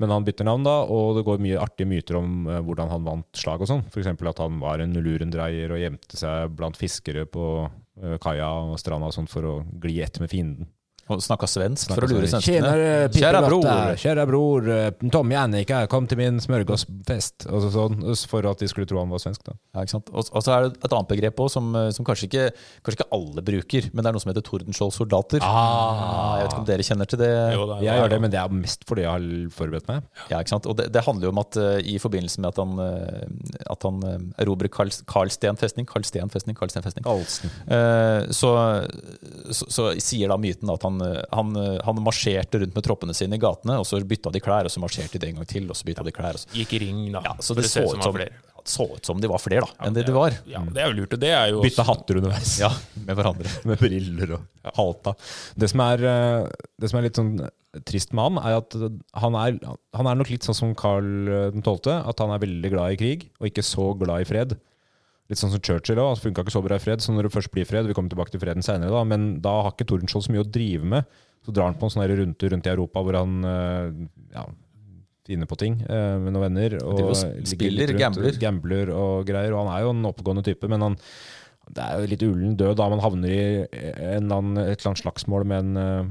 men han bytter navn, da, og det går mye artige myter om eh, hvordan han vant slag og sånn. F.eks. at han var en lurendreier og gjemte seg blant fiskere på eh, kaia og stranda og sånt for å gli ett med fienden. Og snakka svensk for å lure svenskene. Kjære bror. Kjære bror, eh, Tom Jannik, kom til min smørgåsfest. Og sånn, for at de skulle tro han var svensk, da. Ja, ikke sant? Og, og så er det et annet begrep også, som, eh, som kanskje, ikke, kanskje ikke alle bruker, men det er noe som heter Tordenskjold-soldater. Ah, jeg vet ikke om dere kjenner til det? Jo, da, Jeg gjør det, men det er mest fordi jeg har forberedt meg. Ja, ikke sant? Og det, det handler jo om at uh, i forbindelse med at han, uh, at han uh, erobrer Karl, Karlsten festning, Karlsten festning, Karlsten festning Galsen. eh, så, så, så sier da myten at han, eh, han, eh, han marsjerte rundt med troppene sine i gatene, og så bytta de klær, og så marsjerte de en gang til, og så bytta de klær. Og så, Gikk i ring, da. ja, så det, det så ut som så ut som de var flere da, enn det de var. Ja, det er jo lurt. Og det er jo Bytte hatter underveis. Ja, med hverandre. Med briller og halta. Det som er, eh, det som er litt sånn trist med han, er at han er, han er nok litt sånn som Karl 12., at han er veldig glad i krig, og ikke så glad i fred. Litt sånn som Churchill òg. Funka ikke så bra i fred. Så når det først blir fred, vi kommer tilbake til freden senere, da, men da har ikke Tordenskjold så mye å drive med. Så drar han på en sånn runde rundt i Europa hvor han eh, ja, finner på ting eh, med noen venner. Og spiller, gambler. gambler og greier. Og han er jo en oppegående type, men han det er jo litt ullen død da man havner i en et eller annet slagsmål med en eh,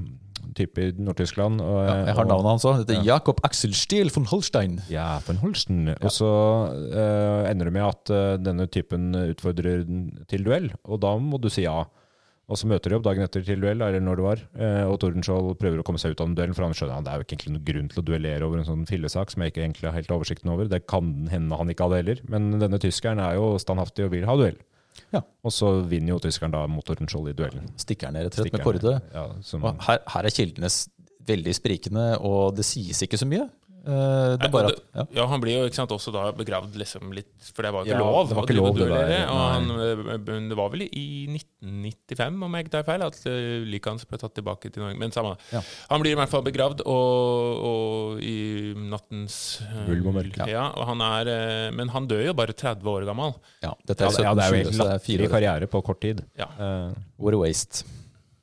type i Nord-Tyskland. Ja, jeg har navnet hans òg. Det heter Jakob Axel Stiel von Holstein. ja, von Holsten. Og så uh, ender det med at uh, denne typen utfordrer den til duell, og da må du si ja. Og så møter de opp dagen etter til duell, eller når det var, eh, og Tordenskjold prøver å komme seg ut av den duellen, for han skjønner at det er jo ikke egentlig noen grunn til å duellere over en sånn fillesak som jeg ikke egentlig har helt oversikten over. Det kan hende han ikke hadde heller, men denne tyskeren er jo standhaftig og vil ha duell. Ja. Og så vinner jo tyskeren da mot Tordenskjold i duellen. Stikker ned rett og slett med kårde. Ja, som, her, her er kildene veldig sprikende, og det sies ikke så mye. Eh, Det er bare at, ja. Ja, han blir jo ikke sant, også da begravd liksom litt For det var ikke Ja, lov. det var ikke lov, det der, Og han, øh, det var vel i 1995, om jeg ikke tar feil, at øh, liket hans ble tatt tilbake til Norge. Men samme. Ja. Han blir i hvert fall begravd og, og i nattens øh, Ulv og mørke. Ja, og han er, men han dør jo bare 30 år gammel. ja, dette ja, er det, ja, det er jo 1720, helt så det fire latterlig karriere på kort tid. Ja, Uh, What a waste.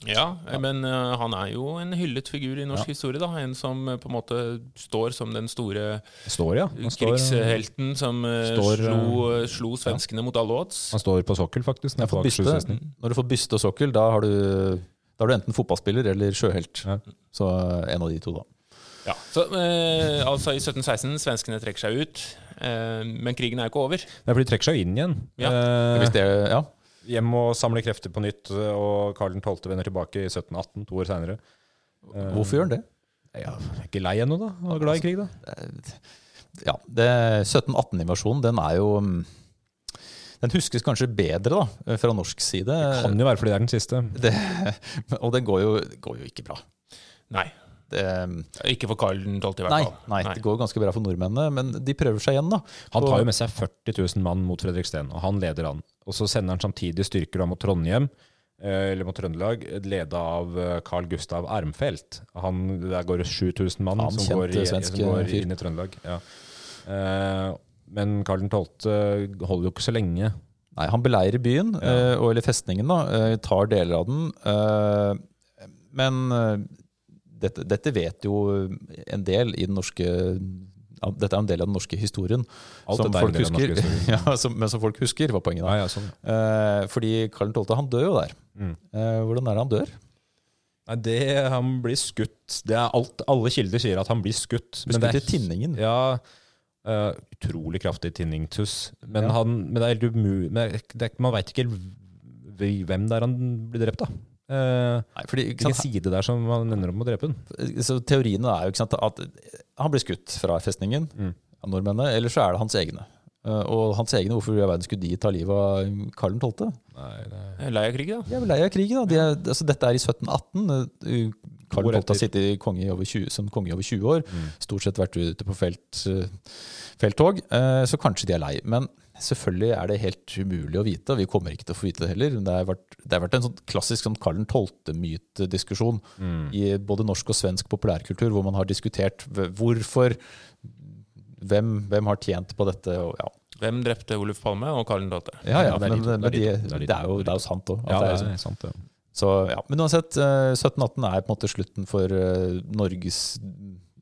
Ja men uh, han er jo en hyllet figur i norsk historie. da En som uh, på en måte står som den store står, ja. Står, krigshelten som uh, står, slo, slo svenskene mot alle odds. han står på sokkel, faktisk. Når, byste, når du får byste og sokkel, da har du, da er du enten fotballspiller eller sjøhelt. Ja. Så en av de to, da. Ja, så eh, altså I 1716 svenskene trekker seg ut, eh, men krigen er jo ikke over. Nei, for de trekker seg jo inn igjen. Ja. Eh, Hvis det, ja. Hjem og samle krefter på nytt, og Karl 12. vender tilbake i 1718, to år seinere. Hvorfor gjør han det? Ja, er ikke lei ennå, da? Han er glad i krig, da. Ja, 1718-invasjonen, den er jo mm, Den huskes kanskje bedre da, fra norsk side. Det Kan jo være fordi det er den siste. Det, og den går jo, går jo ikke bra. Nei, Det, ikke for Karl 12. i hvert nei, fall. nei, det går ganske bra for nordmennene, men de prøver seg igjen, da. Han tar jo med seg 40 000 mann mot Fredriksten, og han leder an. Og så sender han samtidig styrker mot Trondheim, eh, eller mot Trøndelag, leda av eh, Carl Gustav Armfelt. Han, der går det 7000 mann Han som, går, i, som går inn i Trøndelag. Ja. Eh, men Karl 12. holder jo ikke så lenge. Nei, han beleirer byen, ja. eller festningen, da, tar deler av den. men dette, dette vet jo en del i den norske ja, Dette er en del av den norske historien. Alt som folk husker. ja, som, men som folk husker, var poenget. da. Ja, ja, sånn. Eh, fordi Karl 12. han dør jo der. Mm. Eh, hvordan er det han dør? Nei, det, han blir skutt. Det er alt, alle kilder sier at han blir skutt. Men skutt i tinningen. Ja, uh, utrolig kraftig tinningstuss. Men, han, men det er helt umulig Man veit ikke hvem det er han blir drept av. Uh, Nei, fordi, Hvilken sant, side det er som han ender opp med å drepe den. så Teoriene er jo ikke sant, at han blir skutt fra festningen Mm. av nordmennene, eller så er det hans egne. Uh, og hans egne, hvorfor i verden skulle de ta livet av Karl 12.? Nei, det Lei av krig, da. De er lei av krigen. Da. De er, altså, dette er i 1718. eh, Karl 12 har sittet i konge i over 20, som konge i over 20 år. Mm. Stort sett vært ute på felt, eh, felttog. Uh, Så kanskje de er lei. Men selvfølgelig er det helt umulig å vite, og vi kommer ikke til å få vite det heller. Det har vært, det har vært en sånn klassisk sånn Karl 12.-mytediskusjon Mm. i både norsk og svensk populærkultur, hvor man har diskutert hvorfor hvem, hvem har tjent på dette? Og, ja. Hvem drepte Oluf Palme og Karl 12.? Ja, ja, Ja, det er men, men er de, det, det er er jo, det er jo sant òg. Ja, det er sant, det. Så, ja. Men uansett, eh, 1718 er på en måte slutten for eh, Norges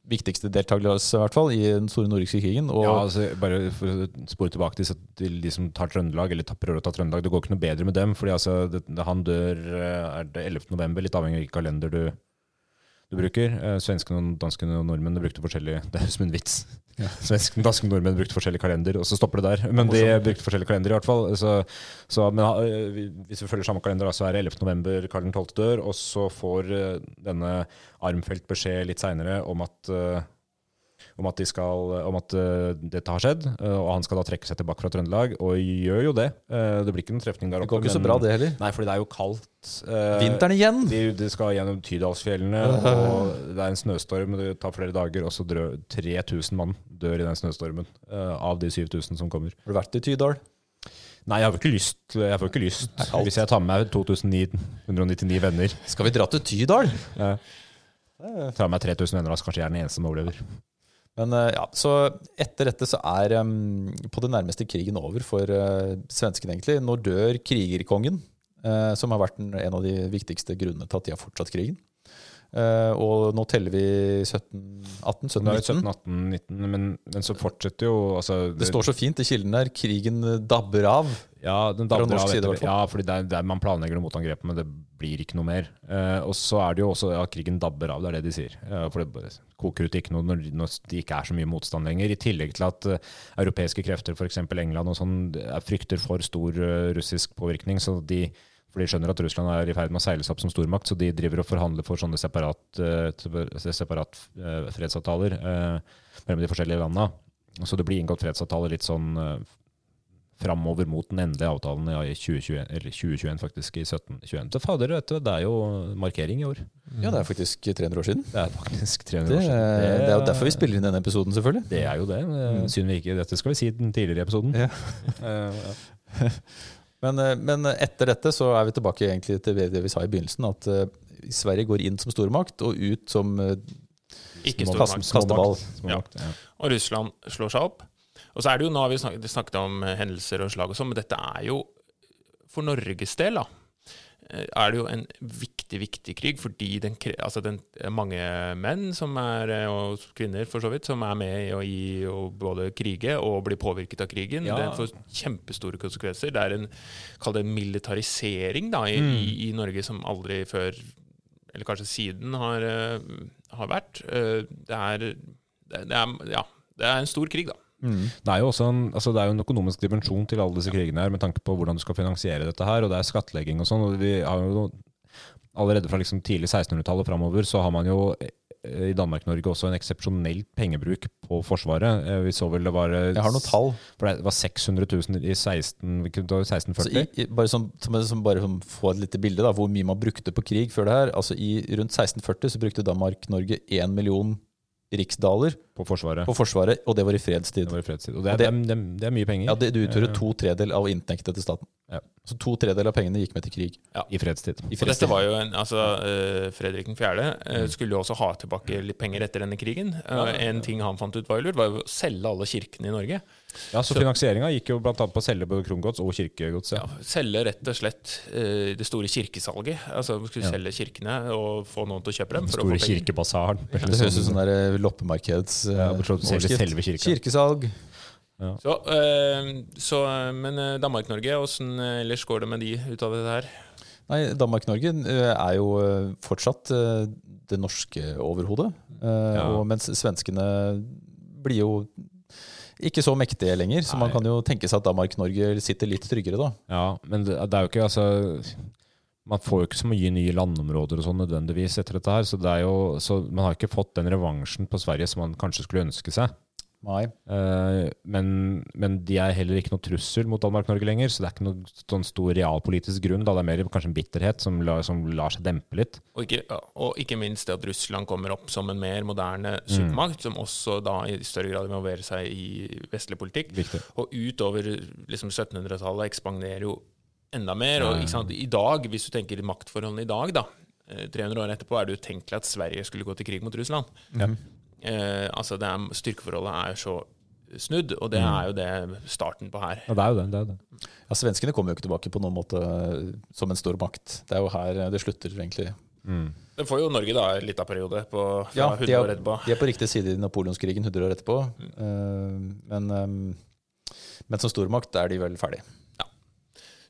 viktigste deltakelse, i hvert fall, i den store nordiske krigen. Ja, altså, bare for å spore tilbake til, de som tar Trøndelag, eller prøver å ta Trøndelag. Det går ikke noe bedre med dem. fordi altså, det, Han dør eh, er det 11. november, litt avhengig av hvilken kalender du, du bruker. Eh, svenskene, danskene og nordmennene brukte forskjellige Det er som en vits. Svenskene, danskene og nordmenn brukte forskjellige kalender, og så stopper det der. Men de brukte forskjellige kalender, i hvert fall. Så, så, men eh, hvis vi følger samme kalender, så er det 11. november Karl 12. dør, og så får eh, denne Armfelt beskjed litt seinere om at om at, de skal, om at eh, dette har skjedd, eh, og han skal da trekke seg tilbake fra Trøndelag, og gjør jo det. Eh, det blir ikke noen trefning der oppe. det går ikke så bra, det heller. Nei, fordi det er jo kaldt. Vinteren igjen! De, de skal gjennom Tydalsfjellene, og det er en snøstorm. Det tar flere dager, og så dør 3000 mann dør i den snøstormen. av de 7000 som kommer. Har du vært i Tydal? Nei, jeg får ikke lyst. Jeg får ikke lyst. Hvis jeg tar med meg 2999 venner. Skal vi dra til Tydal? Ja. Tar med meg 3000 venner, altså så kanskje jeg er den eneste som overlever. Men eh, ja, så etter dette så er um, på det nærmeste krigen over for uh, svenskene, egentlig. Når dør krigerkongen, uh, som har vært en, en av de viktigste grunnene til at de har fortsatt krigen. Eh, og nå teller vi 1718, Så det er 1719. 17, 18, 19, men, men så fortsetter jo altså, Det står så fint i kilden der. Krigen dabber av. Ja, den dabber av side, etter, ja, fordi det er, det er, man planlegger noe motangrep, men det blir ikke noe mer. Uh, og så er det jo også ja, krigen dabber av, det er det de sier. Uh, for det koker ut ikke noe når, når det ikke er så mye motstand lenger. I tillegg til at eh, europeiske krefter, f.eks. England og sånn, er frykter for stor eh, russisk påvirkning. så de for de skjønner at Russland er i ferd med å seile seg opp som stormakt, så de driver og forhandler for sånne separat, eh, separat eh, fredsavtaler eh, mellom de forskjellige landene. Så det blir inngått fredsavtaler litt sånn framover mot den endelige avtalen i 2021, eller 2021 faktisk, i 1721. Så fader, vet du, det er jo markering i år. Ja, det er faktisk 300 år siden. Det er faktisk 300 Det, år siden. det er jo derfor vi spiller inn denne episoden, selvfølgelig. Det er jo det. Eh, Synd vi ikke Dette skal vi si i den tidligere episoden. Ja. Ja. Men, eh, men etter dette så er vi tilbake egentlig til det vi sa i begynnelsen, at eh, Sverige går inn som stormakt og ut som eh, Ikke stormakt. kasteball. Ja. Og Russland slår seg opp. Og så er det jo, Nå har vi snakket, snakket om hendelser og slag og sånn, men dette er jo for Norges del da, er det jo en viktig, viktig krig, fordi den, altså den, er mange menn som er, eh, og kvinner for så vidt, som er med i i og både krige og bli påvirket av krigen. Ja. Det får kjempestore konsekvenser. Det er en, kall det militarisering da, i, Mm. i, i Norge som aldri før, eller kanskje siden, har, eh, har vært. Eh, Det er, det, det er, ja, det er en stor krig, da. Det er jo også en, altså det er jo en økonomisk dimensjon til alle disse krigene her, med tanke på hvordan du skal finansiere dette her, og det er skattlegging og sånn. og vi har jo Allerede fra liksom tidlig 1600-tallet og framover så har man jo eh, i Danmark-Norge også en eksepsjonell pengebruk på Forsvaret. Eh, Vi så vel det var eh, Jeg har noen tall. For det var 600 000 i 16, vi kunne ta Så 1640. i, bare som, som, som bare som få et lite bilde da, hvor mye man brukte på krig før det her. Altså I rundt 1640 så brukte Danmark-Norge 1 million riksdaler på Forsvaret. på Forsvaret, og det var i fredstid. Det var i fredstid. Og det er, Og det, det- er, det, er, det er mye penger Ja, Det, det utgjorde Eh, to tredel av inntektene til staten. Ja. Så to tredel av pengene gikk med til krig. i fredstid. I Og dette var jo en, altså uh, Fredrik 4. Uh, skulle jo også ha tilbake litt penger etter denne krigen. Uh, En ting han fant ut var jo lurt, var jo å selge alle kirkene i Norge. Ja, så finansieringa gikk jo bl.a. på å selge både krongods og kirkegods. Ja. Ja, selge rett og slett uh, det store kirkesalget. Altså vi skulle Ja. selge kirkene og få noen til å kjøpe dem. Den For å store kirkebasaren. Det høres ut som sånn loppemarkeds eh, Ja, selve kirka. Kirkesalg. Så, uh, så, men Danmark-Norge, åssen ellers går det med de ut av dette her? Nei, Danmark-Norge er jo fortsatt det norske overhodet. Eh, Ja. og Mens svenskene blir jo ikke så mektige lenger, så man kan jo tenke seg at Danmark-Norge sitter litt tryggere da. Ja, men det, det er jo ikke altså Man får jo ikke så mye nye landområder og sånn nødvendigvis etter dette her, så, det er jo, så man har ikke fått den revansjen på Sverige som man kanskje skulle ønske seg. Nei. Eh, men, men de er heller ikke noe trussel mot Danmark-Norge lenger, så det er ikke noen sånn stor realpolitisk grunn. Da. Det er mer kanskje en bitterhet som, la, som lar seg dempe litt. Og ikke, og ikke minst det at Russland kommer opp som en mer moderne Mm. supermakt, som også da i større grad involverer seg i vestlig politikk. Viktig. Og utover liksom 1700-tallet ekspanderer jo enda mer. Og ikke sant, i dag, hvis du tenker maktforholdene i dag, da, eh, 300 år etterpå, er det utenkelig at Sverige skulle gå til krig mot Russland. Eh, altså det er, Styrkeforholdet er så snudd, og det er jo det starten på her. Ja, det er jo det. det, er det. Ja, Svenskene kommer jo ikke tilbake på noen måte eh, som en stor makt. Det er jo her eh, det slutter, egentlig. Det får jo Norge da en liten periode på fra Ja, 100 de år er, etterpå. de er på riktig side i napoleonskrigen 100 år etterpå. Eh, men, um, men som stormakt er de vel ferdig.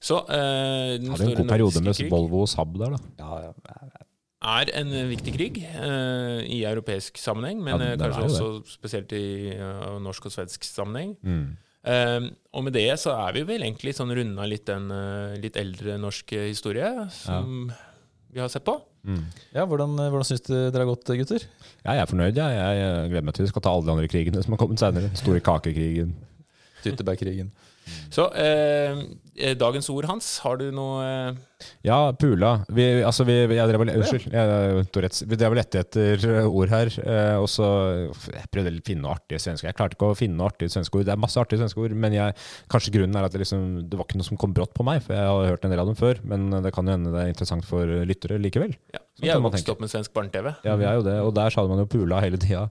Så uh, den Hadde en god periode med krig Volvo og Saab der, da. Ja, ja. Er en viktig krig uh, i europeisk sammenheng, men Ja, eh, kanskje også spesielt i uh, norsk og svensk sammenheng. Mm. Eh, og med det så er vi vel egentlig sånn runda litt den litt eldre norske historie som vi har sett på. Mm. ja hvordan, hvordan syns du dere har gått, gutter? Ja, jeg er fornøyd. Jeg, jeg, jeg gleder meg til vi skal ta alle de andre krigene som har kommet senere. Den store kakekrigen. Tyttebærkrigen. Så eh, eh, dagens ord, Hans, har du noe eh, Ja, Pula. Vi, altså vi, jeg drev Unnskyld. Jeg, vi drev vel lette etter ord her. Eh, og så Jeg prøvde å finne noe artige svenske Jeg klarte ikke å finne noe artige svenske ord. Det er masse artige svenske ord, men jeg, kanskje grunnen er at det, liksom, det var ikke noe som kom brått på meg, for jeg har hørt en del av dem før. Men det kan jo hende det er interessant for lyttere likevel. ja. Sånn Vi er jo vokst opp med svensk barne-TV. Ja, vi er jo det. Og der sa man jo Pula hele tida.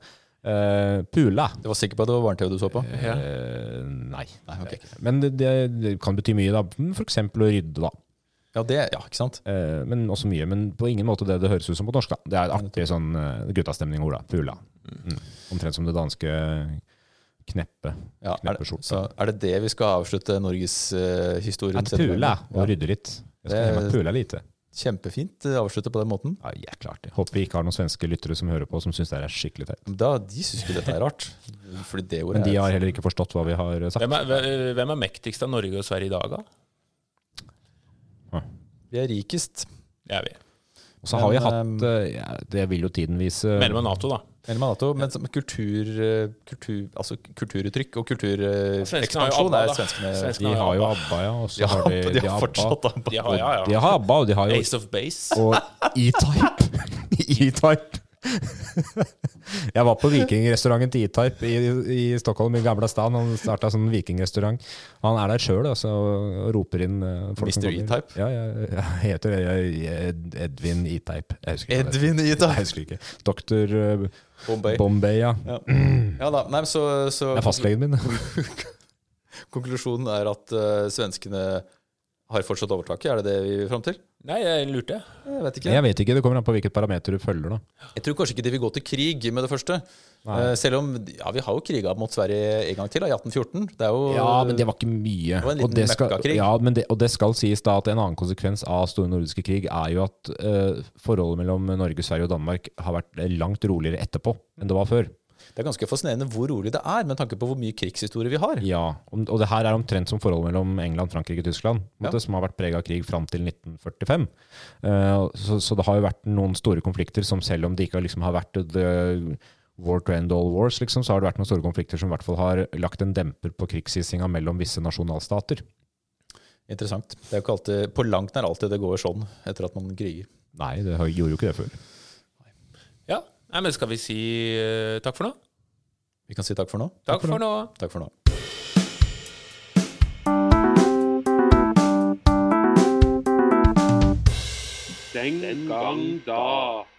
Eh, pula. Du var sikker på at det var barne-TV du så på? Ja. Eh, nei. Nei, okay. Men det, det, kan bety mye, da. For eksempel å rydde, da. Ja, det, ja, ikke sant? Uh, men også mye. Men på ingen måte det det høres ut som på norsk. da. Det er artig sånn uh, guttastemning-ord. da. Pula. Mm. Omtrent som det danske kneppe. Ja, er, det, så er det det vi skal avslutte norgeshistorien At pula og rydde litt. Jeg skal Det- hjem og pule lite. Kjempefint å avslutte på den måten. Ja, ja klart det. Håper vi ikke har noen svenske lyttere som hører på som syns det er skikkelig teit. Da, de syns ikke dette er rart. Fordi det ordet Men de har heller ikke forstått hva vi har sagt. Hvem er, hvem er mektigst av Norge og Sverige i dag, da? Vi er rikest. Det er vi. Og så har vi hatt eh, Det vil jo tiden vise. Medlem av Nato, da. Eller med men som kultur, eh, kultur, altså kulturuttrykk og kulturekspansjon ja, er svenskene Svenskene De har jo ABBA, ja. Og så har de, de har fortsatt ABBA. De har, ja, ja. De har ABBA, og de har jo Ace of Base. Og E-Type. E-Type. Jeg var på vikingrestauranten til E-Type i, i Stockholm, i gamle stan. Han starta sånn vikingrestaurant. Han er der sjøl altså, og roper inn eh, folk Mr. E-Type? Ja, jeg, jeg heter jeg, Edvin E-Type. Edvin E-Type? Jeg husker ikke. Doktor eh, Bombay. Bombay, ja. Ja. ja da, nei, så, så Det er fastlegen min. Konklusjonen er at uh, svenskene har fortsatt overtaket. Er det det vi vil fram til? Nei, jeg lurte. Jeg vet ikke. Jeg vet ikke, det kommer an på hvilket parameter du følger. da. Jeg tror kanskje ikke de vil gå til krig med det første. Nei. Eh, selv om ja, vi har jo kriga mot Sverige en gang til, da, i 1814. Det er jo Ja, men det var ikke mye. Det var en liten og, det skal, ja, men det, og det skal sies da at en annen konsekvens av store nordiske krig er jo at uh, forholdet mellom Norge, Sverige og Danmark har vært langt roligere etterpå enn det var før. Det er ganske fascinerende hvor rolig det er, med tanke på hvor mye krigshistorie vi har. Ja, og det her er omtrent som forholdet mellom England, Frankrike og Tyskland, måte, Ja. som har vært prega av krig fram til 1945. Eh, så, så det har jo vært noen store konflikter som selv om det ikke liksom har vært the war to end all wars, liksom, så har det vært noen store konflikter som i hvert fall har lagt en demper på krigshissinga mellom visse nasjonalstater. Interessant. Det er jo ikke alltid, På langt nær alltid det går sånn etter at man kriger. Nei, det gjorde jo ikke det før. Ja, Nei, men Skal vi si uh, takk for nå? Vi kan si takk for nå. Takk for nå. Takk for nå. Den gang da.